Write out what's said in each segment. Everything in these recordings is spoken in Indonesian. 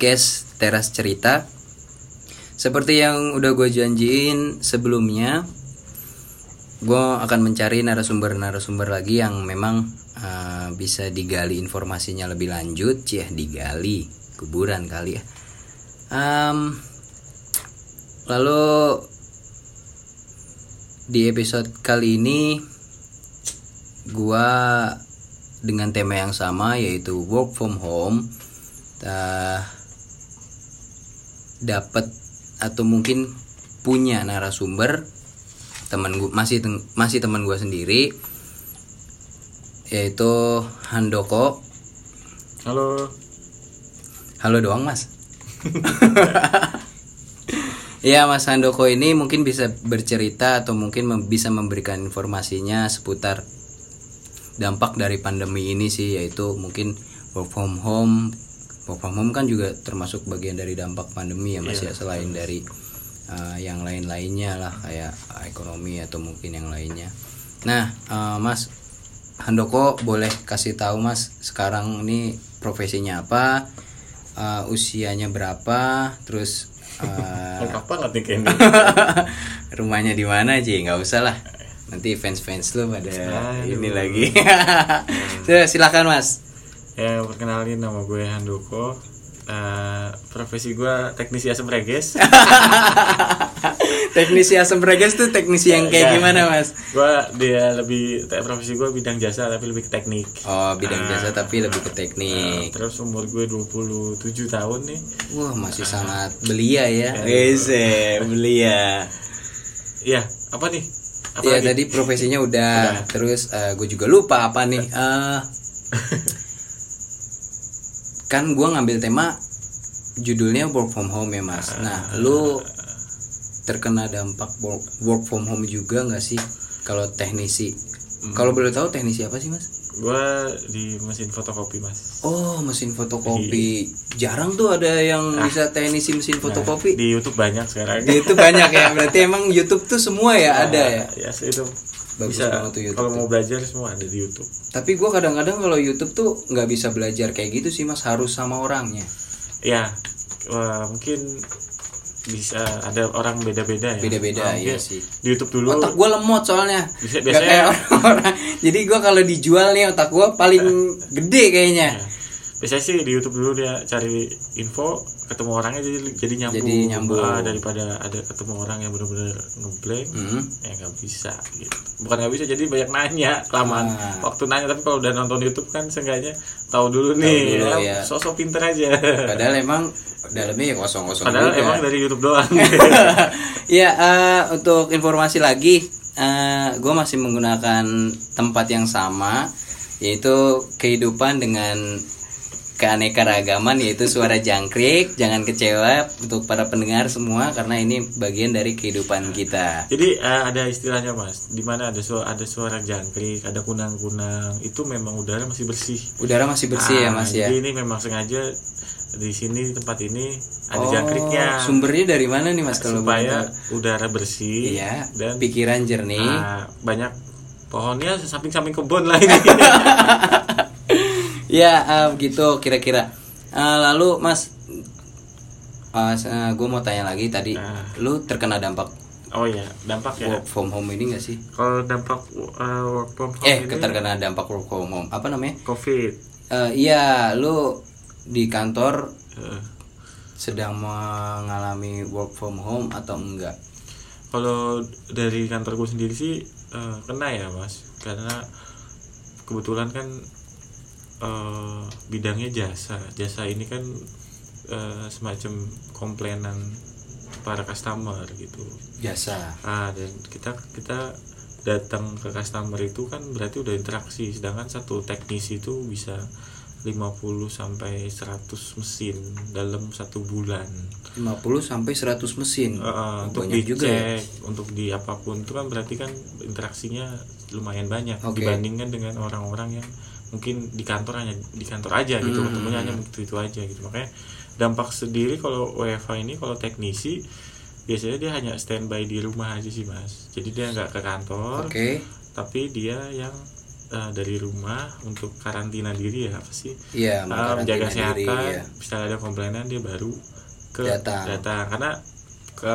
podcast Teras Cerita. Seperti yang udah gue janjiin sebelumnya, gue akan mencari narasumber-narasumber lagi yang memang uh, bisa digali informasinya lebih lanjut, ya digali kuburan kali ya. Um, lalu di episode kali ini gua dengan tema yang sama yaitu work from home uh, dapat atau mungkin punya narasumber teman gua masih masih teman gua sendiri yaitu Handoko Halo. halo doang mas Ya Mas Handoko ini mungkin bisa bercerita atau mungkin mem- bisa memberikan informasinya seputar dampak dari pandemi ini sih yaitu mungkin work from home work from home kan juga termasuk bagian dari dampak pandemi ya Mas ya selain dari uh, yang lain-lainnya lah kayak ekonomi atau mungkin yang lainnya. Nah uh, Mas Handoko boleh kasih tahu Mas sekarang ini profesinya apa, uh, usianya berapa, terus uh, Lengkap banget nih kayaknya. rumahnya di mana aja nggak usah lah nanti fans fans lu pada Aduh. ini lagi silakan mas ya perkenalin nama gue Handoko. Eh, profesi gue teknisi asam reges. teknisi asam regas tuh teknisi yang kayak Ya. gimana mas gue dia lebih profesi gue bidang jasa tapi lebih ke teknik. oh bidang Ah. jasa tapi lebih ke teknik terus umur gue 27 tahun nih. wah masih sangat belia ya Ya. Eh, belia Iya, apa nih? Apa ya lagi? tadi profesinya udah, Udah. terus eh, gue juga lupa apa nih Eh, kan gue ngambil tema judulnya work from home ya mas. Nah lu terkena dampak work, work from home juga nggak sih? Kalau teknisi. Kalau boleh tahu teknisi apa sih mas? Gue di mesin fotokopi mas. oh mesin fotokopi. Jarang tuh ada yang bisa teknisi mesin fotokopi. Nah, di YouTube banyak sekarang. di itu banyak ya berarti emang YouTube tuh semua ya ada ya? Ya itu Bagus bisa banget tuh YouTube kalau mau belajar semua ada di YouTube. Tapi gue kadang-kadang kalau YouTube tuh nggak bisa belajar kayak gitu sih mas harus sama orangnya. Ya, wah, mungkin bisa ada orang beda-beda ya. Beda-beda, iya mungkin sih. Di YouTube dulu. Otak gue lemot soalnya. Bisa- biasanya- kayak orang-orang. Jadi gue kalau dijual nih otak gue paling gede kayaknya. Ya. Biasanya sih di YouTube dulu dia cari info, ketemu orangnya jadi jadi nyambung. Jadi nyambung. Ah, daripada ada ketemu orang yang benar-benar ngeblank, Hmm. ya nggak bisa gitu. Bukan nggak bisa, jadi banyak nanya, kelamaan Ah. waktu nanya. Tapi kalau udah nonton YouTube kan seenggaknya tahu dulu nih, dulu, ya, ya. sosok pinter aja. Padahal emang dalamnya ya kosong-kosong Padahal juga. emang dari YouTube doang. Iya eh, untuk informasi lagi, gue masih menggunakan tempat yang sama, yaitu kehidupan dengan keanekaragaman yaitu suara jangkrik. Jangan kecewa untuk para pendengar semua karena ini bagian dari kehidupan kita. Jadi eh, ada istilahnya mas, di mana ada suara ada suara jangkrik, ada kunang-kunang, itu memang udara masih bersih. Udara masih bersih ya Ah, mas ya. Jadi ini memang sengaja di sini tempat ini ada Oh, jangkriknya Sumbernya dari mana nih mas kalau supaya tahu? udara bersih Iya. dan pikiran jernih. ah, banyak pohonnya samping-samping kebun lah ini. Ya eh, begitu kira-kira. Eh, lalu mas, gue mau tanya lagi tadi, Ah. lu terkena dampak oh iya, dampak ya. work from home ini gak sih? Kalau dampak eh, work from home Eh, ini terkena dampak work from home. Apa namanya? COVID. Eh, iya, lu di kantor Eh, sedang mengalami work from home atau enggak? Kalau dari kantor gue sendiri sih eh, kena ya mas, karena kebetulan kan eh, bidangnya jasa. Jasa ini kan eh, semacam komplainan para customer gitu. Jasa. Ah dan kita kita datang ke customer itu kan berarti udah interaksi, sedangkan satu teknisi itu bisa 50 sampai 100 mesin dalam satu bulan. 50 sampai 100 mesin. Uh, untuk Banyak dicek, juga ya. untuk di apa pun itu kan berarti kan interaksinya lumayan banyak Oke. dibandingkan dengan orang-orang yang mungkin di kantor hanya di kantor aja gitu Hmm. ketemunya hanya itu itu aja gitu makanya dampak sendiri kalau WFA ini kalau teknisi biasanya dia hanya standby di rumah aja sih mas jadi dia nggak ke kantor Oke. tapi dia yang eh, dari rumah untuk karantina diri ya apa sih Iya, Ah, mengkarantina menjaga diri, kesehatan ya. misalnya ada komplainan dia baru ke Datang. datang karena ke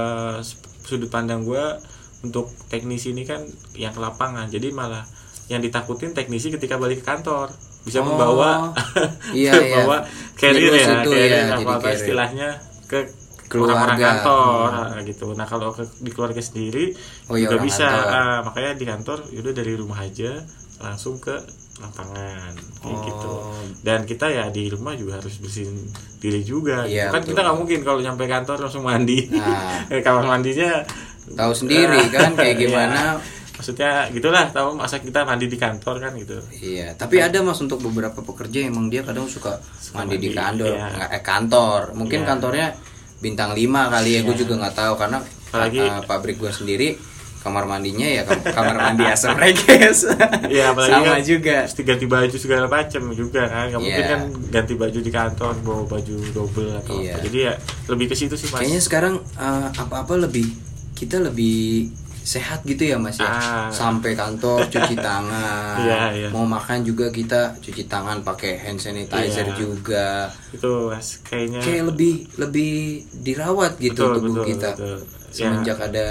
sudut pandang gue untuk teknisi ini kan yang ke lapangan jadi malah yang ditakutin teknisi ketika balik ke kantor bisa Oh, membawa iya, iya. membawa carrier ya itu carrier ya, apa jadi apa carrier. istilahnya ke Keluarga. orang-orang kantor Hmm. nah, gitu nah kalau ke, di keluarga sendiri Oh, iya, juga bisa. Ah, makanya di kantor yaudah dari rumah aja langsung ke lapangan kayak Oh. gitu dan kita ya di rumah juga harus bersihin diri juga Iya, kan betul. kita nggak mungkin kalau nyampe kantor langsung mandi Nah. Kamar mandinya Tahu sendiri kan kayak Iya. gimana. Maksudnya gitulah tahu masa kita mandi di kantor kan gitu Iya, tapi ada mas untuk beberapa pekerja emang dia kadang suka mandi di mandi, kantor, iya. eh, kantor. Mungkin Iya. kantornya bintang 5 kali ya, gue Iya. juga nggak tahu karena Apalagi- uh, pabrik gue sendiri kamar mandinya ya kam- kamar mandi asam reges. Iya apalagi Sama kan juga. mesti ganti baju segala macam juga kan nggak mungkin Iya. kan ganti baju di kantor bawa baju double atau Iya. apa jadi ya lebih ke situ sih mas Kayaknya sekarang uh, apa-apa lebih kita lebih sehat gitu ya mas ya. Ah. Sampai kantor cuci tangan. Iya, iya. Mau makan juga kita cuci tangan pakai hand sanitizer Iya. juga. itu mas kayaknya kayak lebih lebih dirawat gitu Betul, tubuh betul, kita betul. semenjak ada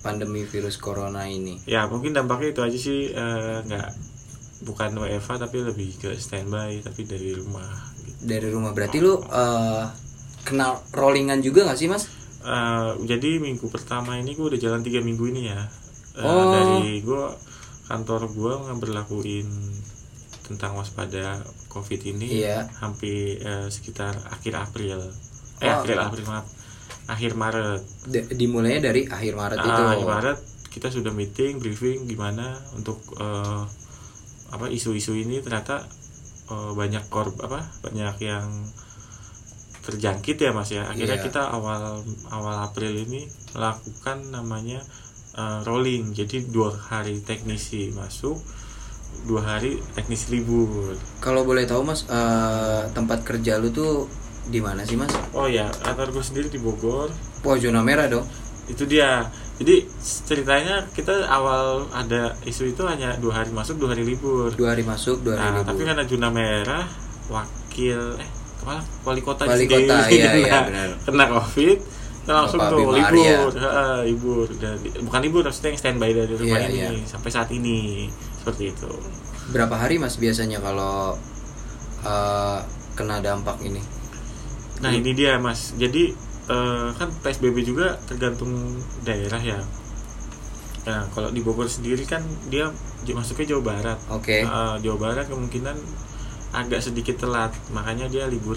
pandemi virus corona ini. ya mungkin dampaknya itu aja sih eh, nggak bukan WFA tapi lebih ke standby tapi dari rumah gitu. Dari rumah berarti lu eh, kenal rollingan juga gak sih mas? Eh, jadi minggu pertama ini gue udah jalan tiga minggu ini ya Eh, Oh. dari gue kantor gue ngeberlakuin tentang waspada covid ini Iya. hampir eh, sekitar akhir April eh Oh. akhir April maaf akhir Maret D- dimulainya dari akhir Maret itu. Ah, akhir Maret kita sudah meeting briefing gimana untuk eh, apa isu-isu ini ternyata eh, banyak korb apa banyak yang terjangkit ya mas ya akhirnya Iya. kita awal awal April ini melakukan namanya eh, rolling jadi dua hari teknisi masuk dua hari teknisi libur Kalau boleh tahu mas eh, tempat kerja lu tuh di mana sih mas? oh ya kantor gue sendiri di Bogor Wah zona merah dong. itu dia jadi ceritanya kita awal ada isu itu hanya dua hari masuk dua hari libur Dua hari masuk, dua hari nah, libur. tapi karena zona merah wakil eh kepala wali kota Wali sendiri kota, iya, iya, kena, benar. kena covid kita langsung Bapak tuh libur Arya. Heeh, libur Dan- bukan libur maksudnya yang standby dari rumah Iya, ini iya. sampai saat ini seperti itu Berapa hari mas biasanya kalau eh, kena dampak ini? nah ini dia mas jadi eh, kan psbb juga tergantung daerah ya nah kalau di Bogor sendiri kan dia masuknya Jawa Barat Oke. Uh, Jawa Barat kemungkinan agak sedikit telat makanya dia libur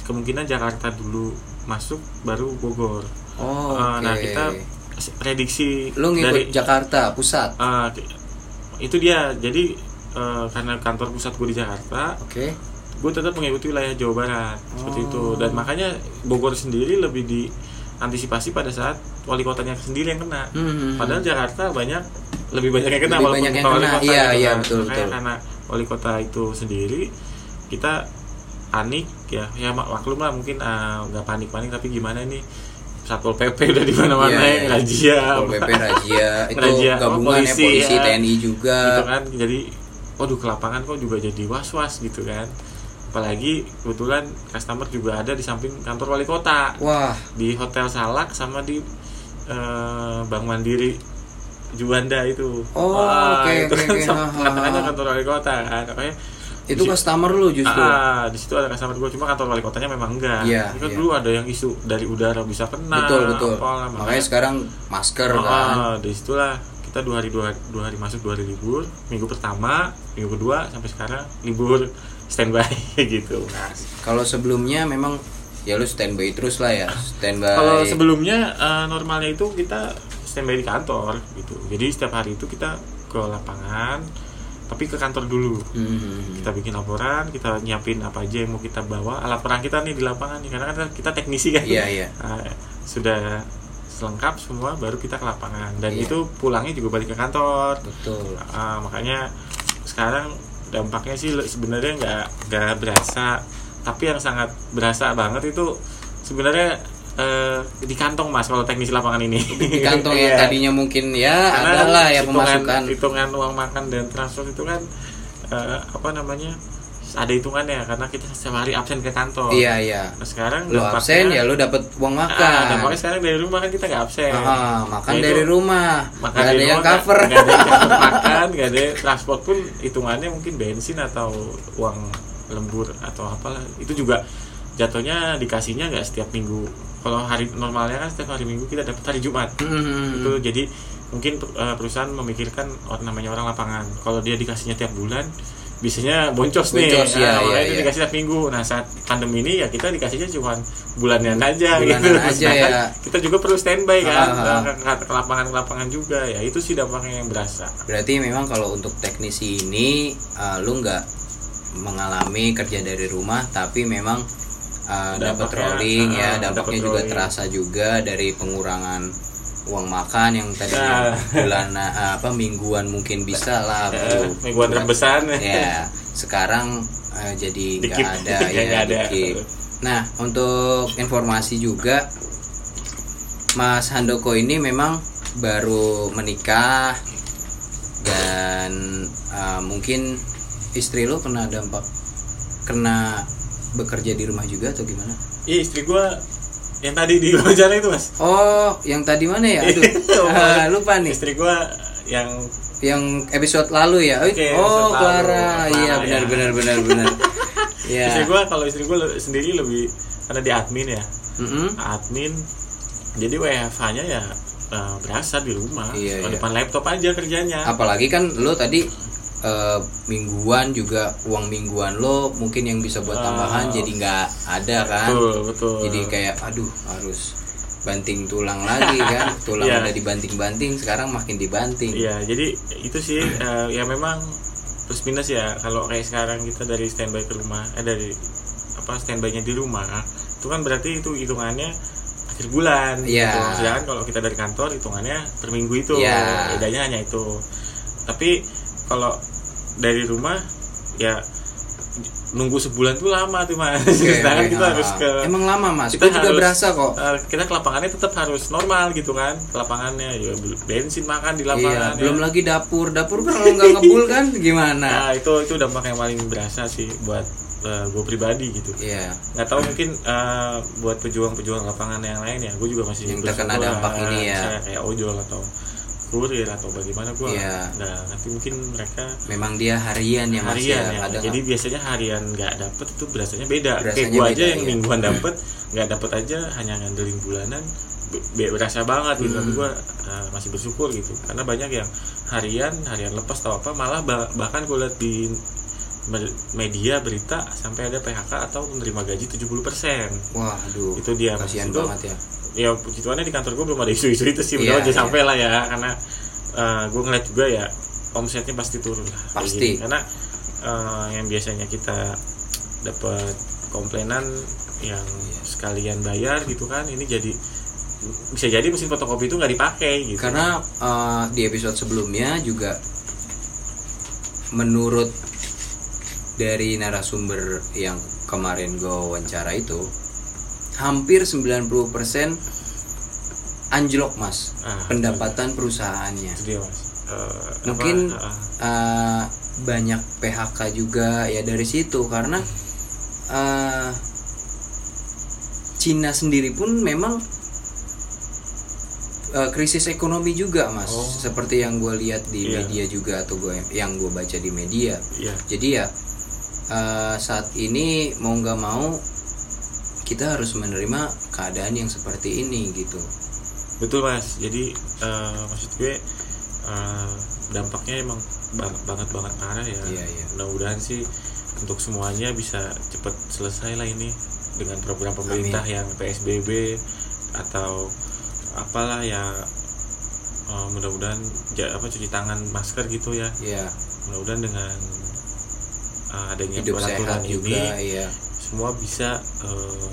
kemungkinan Jakarta dulu masuk baru Bogor Oh, Uh, oke. nah kita prediksi Lu ngikut dari Jakarta pusat. uh, itu dia jadi uh, karena kantor pusat gue di Jakarta Oke. gue tetap mengikuti wilayah Jawa Barat seperti itu Oh. dan makanya Bogor sendiri lebih diantisipasi pada saat wali kotanya sendiri yang kena Hmm. Padahal Jakarta banyak lebih banyak yang kena Lebih walaupun banyak yang kena, kota iya, gitu iya, kan. betul, Makanya betul. karena wali kota itu sendiri kita panik ya. Ya mak- maklum lah mungkin ah, nggak panik panik tapi gimana nih satpol pp udah di mana mana Iya, ya iya. razia. Satpol PP razia. Itu Razia, oh, gabungan ya polisi ya. TNI juga. gitu kan jadi waduh ke lapangan kok juga jadi was was gitu kan. Apalagi kebetulan customer juga ada di samping kantor wali kota. Wah, di hotel Salak sama di eh, Bank Mandiri Juanda itu. Oh, Wah, oke, itu oke, kan ha, katakannya kantor wali kota kan. Makanya itu di- customer lu justru. Ah, di situ ada customer gue cuma kantor wali kotanya memang enggak. Iya, kan iya. dulu ada yang isu dari udara bisa kena. betul betul. apalah, Makanya sekarang masker Ah, kan. di situlah kita dua hari dua, dua hari masuk dua hari libur minggu pertama minggu kedua sampai sekarang libur standby gitu nah, Kalau sebelumnya memang ya lu standby terus lah ya, standby. Kalau sebelumnya eh, normalnya itu kita standby di kantor gitu. Jadi setiap hari itu kita ke lapangan, tapi ke kantor dulu. Hmm. Kita bikin laporan, kita nyiapin apa aja yang mau kita bawa. Alat perang kita nih di lapangan nih, karena kan kita teknisi kan. Iya iya. Nah, sudah lengkap semua, baru kita ke lapangan. Dan Iya. itu pulangnya juga balik ke kantor. Betul. Ah, makanya sekarang dampaknya sih sebenarnya nggak nggak berasa tapi yang sangat berasa banget itu sebenarnya eh, di kantong mas kalau teknisi lapangan ini. Di kantong yang Iya. tadinya mungkin ya Karena ada lah ya pemasukan. hitungan uang makan dan transport itu kan eh, apa namanya ada hitungannya karena kita setiap hari absen ke kantor iya iya. Nah sekarang lu absen ya lu dapat uang Ah, makan. dampaknya sekarang dari rumah kan kita nggak absen. Ah, makan Nah, itu dari rumah. makan dari ada yang rumah, cover. nggak ada yang cover makan nggak ada transport pun hitungannya mungkin bensin atau uang lembur atau apalah. Itu juga jatuhnya dikasihnya nggak setiap minggu. Kalau hari normalnya kan setiap hari minggu kita dapat hari Jumat. Hmm. itu jadi mungkin eh, perusahaan memikirkan orang namanya orang lapangan. Kalau dia dikasihnya tiap bulan biasanya boncos, nih. Boncos, Nah, ya, ya, itu ya. dikasih tiap minggu. Nah saat pandemi ini ya kita dikasihnya cuma bulanan aja Bulanan gitu aja, Sedangkan ya. kita juga perlu standby kan. Ah, ah. ke, ke lapangan lapangan juga. Ya itu sih dampaknya yang berasa. Berarti memang kalau untuk teknisi ini uh, lu nggak mengalami kerja dari rumah tapi memang uh, dapat Dampaknya, rolling ya uh, dampaknya juga rolling. terasa juga dari pengurangan uang makan yang tadi Nah. bulan uh, apa mingguan mungkin bisa lah Eh, bro. mingguan rebesan ya sekarang uh, jadi nggak ada Ya, ya nggak ada. Nah untuk informasi juga Mas Handoko ini memang baru menikah dan uh, mungkin istri lo kena dampak kena bekerja di rumah juga atau gimana? iya istri gua yang tadi di wawancara itu mas Oh, yang tadi mana ya? Aduh, ah, lupa nih. istri gua yang Yang episode lalu ya? Oke, oh Clara. Iya, benar ya. benar benar benar. Ya. istri gua kalau istri gua le- sendiri lebih karena di admin ya Mm-mm. admin jadi WFH nya ya eh, berasa di rumah Iya, iya. depan laptop aja kerjanya apalagi kan lo tadi eh, mingguan juga uang mingguan lo mungkin yang bisa buat tambahan Ah. jadi nggak ada kan betul betul jadi kayak aduh harus banting tulang lagi kan tulang Iya. udah dibanting-banting sekarang makin dibanting Iya, jadi itu sih eh, ya memang plus minus ya kalau kayak sekarang kita dari standby ke rumah, eh dari apa standby-nya di rumah, itu kan berarti itu hitungannya akhir bulan. Iya. Gitu. Sedangkan kalau kita dari kantor hitungannya per minggu itu, Iya. bedanya hanya itu. Tapi kalau dari rumah ya nunggu sebulan tuh lama tuh mas. Sedangkan oke, kita ah. harus ke emang lama mas kita juga harus- berasa kok eh, kita ke lapangannya tetap harus normal gitu kan ke lapangannya ya bensin makan di iya lapangan ya. belum lagi dapur dapur kalau nggak ngebul kan gimana Nah itu itu dampak yang paling berasa sih buat gue pribadi gitu. iya Nggak tahu mungkin eh, buat pejuang-pejuang lapangan yang lain ya, gue juga masih Yang terkena dampak eh, ini ya. kayak ojol atau kurir atau bagaimana gue Iya. nggak ngerti mungkin mereka memang dia harian ya mas harian ya ya. kadang Jadi biasanya harian nggak dapet itu berasanya beda. kayak Berasanya gue beda, aja yang iya. mingguan dapet nggak dapet aja hanya ngandelin bulanan be- be- berasa banget gitu. Tapi Hmm. gue masih bersyukur gitu karena banyak yang harian harian lepas atau apa malah bah- bahkan gue lihat di media berita sampai ada PHK atau menerima gaji 70% wah aduh itu dia kasihan banget ya ya puji Tuhan di kantor gue belum ada isu-isu itu sih Iya, mudah aja iya. sampai lah ya karena gue ngeliat juga ya omsetnya pasti turun lah Pasti. karena eh, yang biasanya kita dapat komplainan yang Iya. sekalian bayar gitu kan ini jadi bisa jadi mesin fotokopi itu nggak dipakai gitu karena uh, di episode sebelumnya juga menurut dari narasumber yang kemarin gue wawancara itu hampir 90% anjlok mas Ah, pendapatan perusahaannya. Mas. Eh, Mungkin- apa, ah, uh, banyak PHK juga ya dari situ karena uh, Cina sendiri pun memang uh, krisis ekonomi juga mas. Oh. seperti yang gue lihat di Iya. media juga atau gue yang gue baca di media. Iya. Jadi ya uh, saat ini mau nggak mau kita harus menerima keadaan yang seperti ini gitu. Betul mas. Jadi eh, maksud gue eh, dampaknya emang banget banget banget parah ya. Iya, iya. mudah-mudahan sih untuk semuanya bisa cepet selesai lah ini dengan program pemerintah yang psbb atau apalah ya eh, mudah-mudahan ja- apa cuci tangan masker gitu ya. Ya mudah-mudahan dengan eh, adanya hidup peraturan sehat ini juga ya semua bisa eh,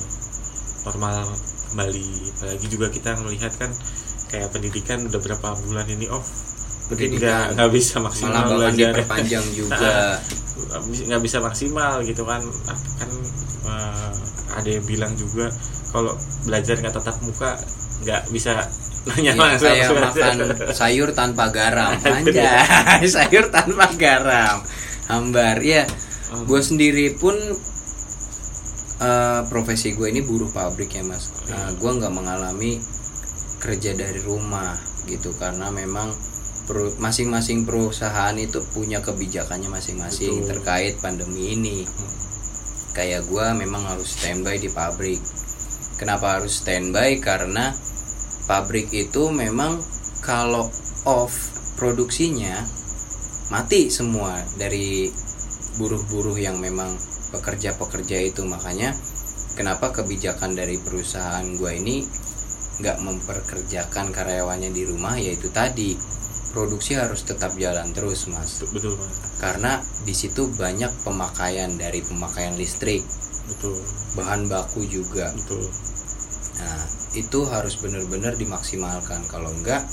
normal kembali. Apalagi juga kita melihat kan kayak pendidikan udah berapa bulan ini off mungkin nggak nggak bisa maksimal malah belajar diperpanjang juga. Nggak bisa- maksimal gitu kan. Kan eh, ada yang bilang juga kalau belajar nggak tatap muka nggak bisa nanya Iya, langsung. kayak langsung aja. makan sayur tanpa garam. Anjay sayur tanpa garam. Hambar. Ya gue sendiri pun eh, profesi gue ini buruh pabrik ya mas. Iya. gue nggak mengalami kerja dari rumah gitu karena memang masing-masing perusahaan itu punya kebijakannya masing-masing terkait pandemi ini. Hmm. kayak gue memang harus standby di pabrik. Kenapa harus standby? Karena pabrik itu memang kalau off produksinya mati semua dari buruh-buruh yang memang pekerja-pekerja itu. Makanya kenapa kebijakan dari perusahaan gue ini nggak memperkerjakan karyawannya di rumah yaitu tadi produksi harus tetap jalan terus mas. Betul mas. Karena di situ banyak pemakaian dari pemakaian listrik betul. bahan baku juga. Betul. Nah itu harus benar-benar dimaksimalkan. Kalau enggak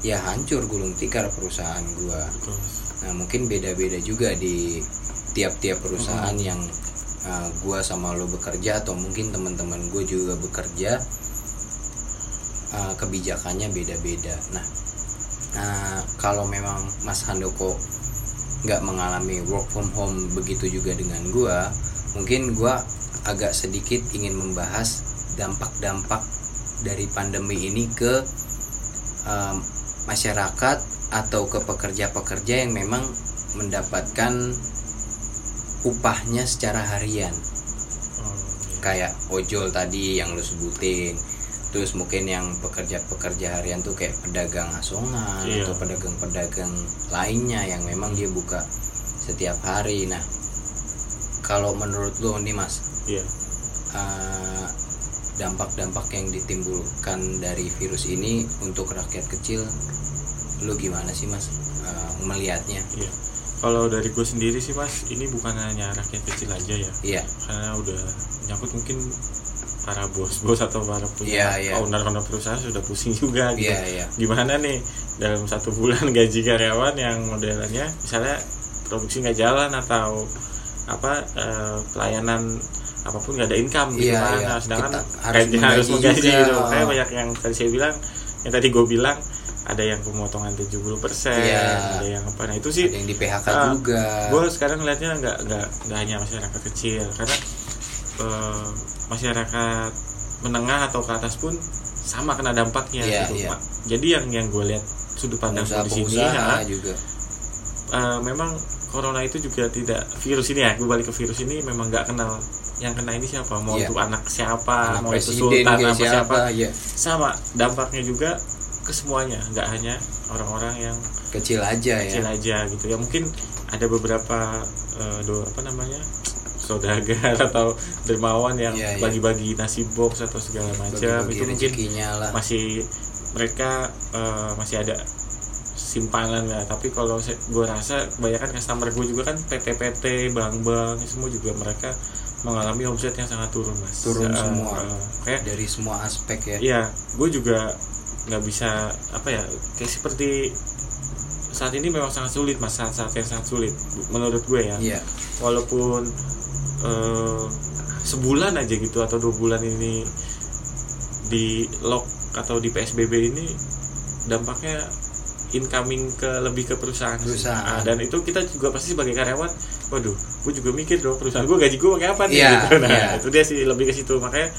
ya hancur gulung tikar perusahaan gua. Betul nah mungkin beda-beda juga di tiap-tiap perusahaan yang uh, gua sama lo bekerja atau mungkin teman-teman gue juga bekerja uh, kebijakannya beda-beda. Nah nah, kalau memang Mas Handoko nggak mengalami work from home begitu juga dengan gua mungkin gua agak sedikit ingin membahas dampak-dampak dari pandemi ini ke um, masyarakat atau ke pekerja-pekerja yang memang mendapatkan upahnya secara harian. Oh, iya. kayak ojol tadi yang lu sebutin terus mungkin yang pekerja-pekerja harian tuh kayak pedagang asongan Iya. atau pedagang-pedagang lainnya yang memang dia buka setiap hari. Nah kalau menurut lu nih mas iya. eh, dampak-dampak yang ditimbulkan dari virus ini untuk rakyat kecil lu gimana sih mas eh, melihatnya? Iya kalau dari gue sendiri sih mas ini bukan hanya rakyat kecil aja ya iya karena udah nyangkut mungkin para bos-bos atau para punya Iya, iya. owner-owner perusahaan sudah pusing juga gitu iya iya gimana nih dalam satu bulan gaji karyawan yang modelannya misalnya produksi nggak jalan atau apa eh, pelayanan apa pun nggak ada income gitu Iya, kan iya. Nah, sedangkan Kita harus gaji harus menggaji menggaji juga. gitu kayak banyak yang tadi saya bilang yang tadi gue bilang ada yang pemotongan 70% Iya. ada yang apa. Nah itu sih ada yang di PHK Ah, juga. gue sekarang ngeliatnya nggak nggak nggak hanya masyarakat kecil. Karena eh, masyarakat menengah atau ke atas pun sama kena dampaknya Iya, gitu iya. Pak. jadi yang yang gue lihat sudut pandang di sini ya, juga. Eh, memang corona itu juga tidak virus ini ya. Gue balik ke virus ini memang nggak kenal yang kena ini siapa. Mau Iya. itu anak siapa Anak mau itu sultan apa siapa ya sama dampaknya juga ke semuanya nggak hanya orang-orang yang kecil aja kecil ya aja gitu. Ya mungkin ada beberapa eh, do apa namanya saudagar atau dermawan yang Iya, iya. bagi-bagi nasi box atau segala macam itu mungkin lah. masih mereka eh, masih ada simpanan ya tapi kalau gue rasa kebanyakan customer gue juga kan PT-PT bank-bank semua juga mereka mengalami omset yang sangat turun mas. Turun Eh, semua. eh, kayak dari semua aspek ya. Iya, gue juga nggak bisa apa ya kayak seperti saat ini memang sangat sulit mas saat-saat yang sangat sulit menurut gue ya iya walaupun eh, sebulan aja gitu atau dua bulan ini di lock atau di psbb ini dampaknya incoming ke lebih ke perusahaan. Perusahaan. Nah, dan itu kita juga pasti sebagai karyawan waduh gue juga mikir dong perusahaan gue gaji gue pakai apa nih Iya, gitu. nah iya. itu dia sih lebih ke situ makanya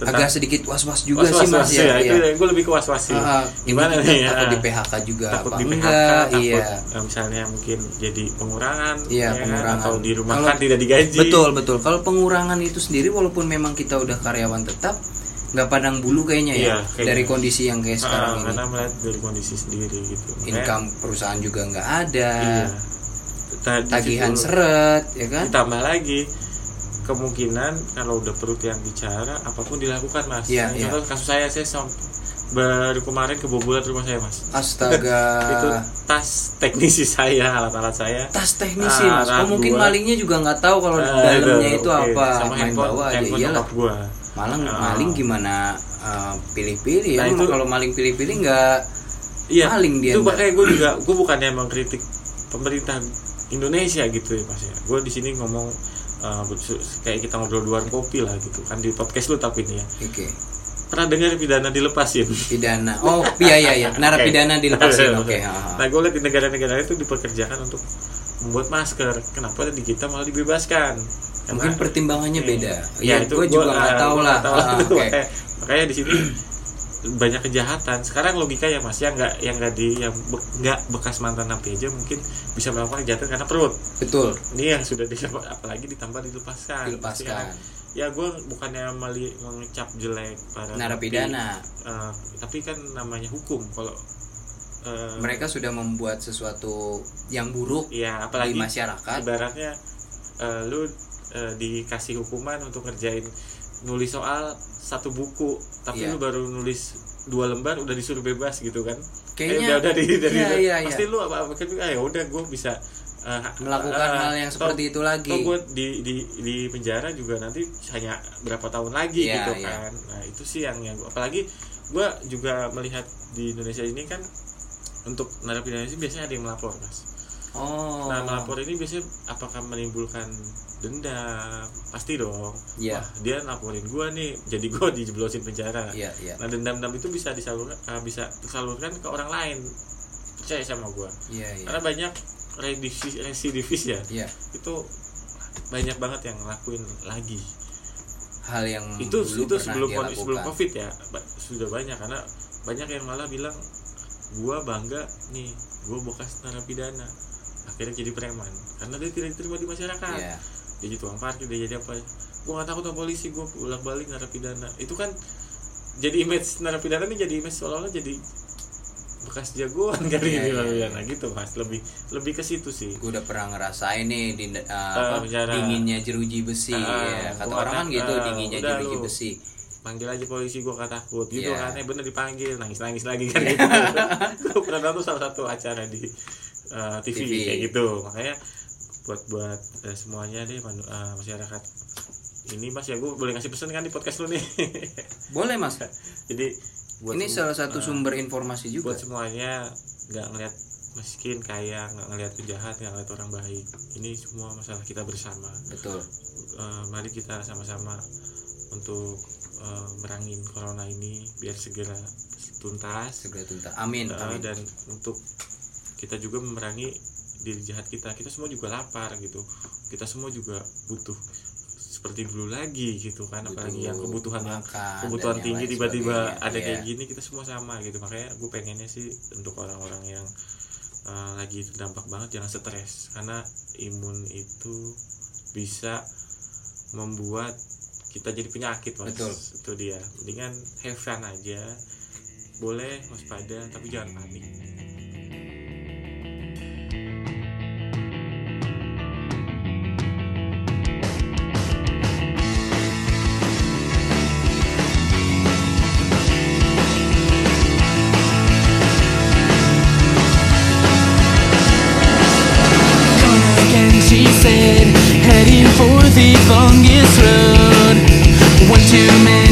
tentang- agak sedikit was-was juga was-was sih mas was, ya, ya, itu iya. gue lebih ke was-was sih Ah, gimana ini nih kita takut ya? di PHK juga takut apa di PHK enggak? takut iya. eh, misalnya mungkin jadi pengurangan Iya, ya kan? pengurangan. atau di rumah kan tidak digaji. betul betul. Kalau pengurangan itu sendiri walaupun memang kita udah karyawan tetap nggak padang bulu kayaknya ya Iya, kayaknya. dari kondisi yang kayak Ah, sekarang ini. karena melihat dari kondisi sendiri gitu. Income perusahaan juga nggak ada. Iya. Ta- di tagihan seret ya kan? Ditambah lagi kemungkinan kalau udah perut yang bicara apa pun dilakukan mas Iya, Nah, iya. contoh kasus saya saya sam- baru kemarin kebobolan rumah saya mas astaga itu tas teknisi saya alat-alat saya tas teknisi Ah, mas oh, mungkin gua. malingnya juga nggak tahu kalau di Ah, dalamnya itu, oke. apa sama main handphone, bawa aja handphone nyokap gua maling Ah. maling gimana uh, pilih-pilih Nah, ya itu- kalau maling pilih-pilih nggak Iya, Maling dia itu makanya gue juga gue bukannya mengkritik pemerintah Indonesia gitu ya mas ya. Gue di sini ngomong uh, kayak kita ngobrol warung kopi lah gitu. Kan di podcast lu tapi ini ya. oke. Pernah dengar pidana dilepasin? pidana. Oh iya iya iya. Narapidana dilepasin. Oke ha. Nah gue lihat di negara-negara itu dipekerjakan untuk membuat masker. Kenapa di kita malah dibebaskan? Karena- mungkin pertimbangannya beda. Ya, ya, gue juga nggak tahu lah. tahu. Ah, itu. oke. makanya, makanya di sini banyak kejahatan. Sekarang logika ya mas yang nggak yang nggak di yang be- nggak bekas mantan napi aja mungkin bisa melakukan kejahatan karena perut. Betul. Ini yang sudah di apalagi ditambah dilepaskan. Dilepaskan. Ya gue bukannya meli mengecap jelek para narapidana. napi, eh, tapi kan namanya hukum kalau eh, mereka sudah membuat sesuatu yang buruk ya di apalagi masyarakat. ibaratnya eh, lu eh, dikasih hukuman untuk ngerjain nulis soal satu buku tapi Iya. lu baru nulis dua lembar udah disuruh bebas gitu kan Kayaknya- Eh, udah, udah di, udah di- iya, iya, pasti iya. lu apa apa kan ah, ya udah gue bisa eh, melakukan eh, hal yang toh- seperti itu lagi toh gue di di di penjara juga nanti hanya berapa tahun lagi Iya, gitu iya. kan nah itu sih yang yang apalagi gue juga melihat di Indonesia ini kan untuk narapidana ini biasanya ada yang melapor mas oh Nah melapor ini biasanya apakah menimbulkan dendam? Pasti dong. Iya. Wah dia laporin gua nih, jadi gua dijeblosin penjara. iya iya Nah dendam-dendam itu bisa disalurkan, eh, bisa tersalurkan ke orang lain. Percaya sama gua. iya iya Karena banyak residivis, residivis ya. iya Itu banyak banget yang ngelakuin lagi. hal yang itu dulu itu sebelum dia kon- sebelum covid ya ba- sudah banyak karena banyak yang malah bilang gua bangga nih gua bekas narapidana akhirnya jadi preman. Karena dia tidak diterima di masyarakat. Iya. dia jadi tukang parkir dia jadi apa. Gua nggak takut sama polisi gua bolak balik narapidana. Itu kan jadi image narapidana nih jadi image seolah-olah jadi bekas jagoan kali Iya, ini iya, narapidana gitu mas. Lebih lebih ke situ sih. Gue udah pernah ngerasain nih di uh, apa, penjara. dinginnya jeruji besi. Ah, ya. kata orang kan kata, gitu ah, dinginnya jeruji lu. besi. Panggil aja polisi gua gak takut. Gitu Iya. kan eh bener dipanggil. Nangis nangis lagi kan gitu. Gue pernah nonton salah satu acara di uh, TV, TV. kayak gitu. Makanya buat buat eh, semuanya deh uh, masyarakat. Ini mas ya gue boleh ngasih pesan kan di podcast lu nih? Boleh mas. Jadi buat ini salah satu uh, sumber informasi juga. buat semuanya nggak ngeliat miskin kaya nggak ngeliat penjahat nggak ngeliat orang baik. Ini semua masalah kita bersama. Betul. Eh, mari kita sama-sama untuk eh, merangin corona ini biar segera tuntas. Segera tuntas. Amin, Eh, amin. dan untuk kita juga memerangi diri jahat kita. Kita semua juga lapar gitu. Kita semua juga butuh seperti dulu lagi gitu kan. Butuh apalagi yang kebutuhan yang kebutuhan yang tinggi tiba-tiba ada Iya. kayak gini kita semua sama gitu. Makanya gue pengennya sih untuk orang-orang yang uh, lagi terdampak banget jangan stres. Karena imun itu bisa membuat kita jadi penyakit mas. Betul. itu dia. Mendingan have fun aja. Boleh waspada tapi jangan panik for the longest road. One too.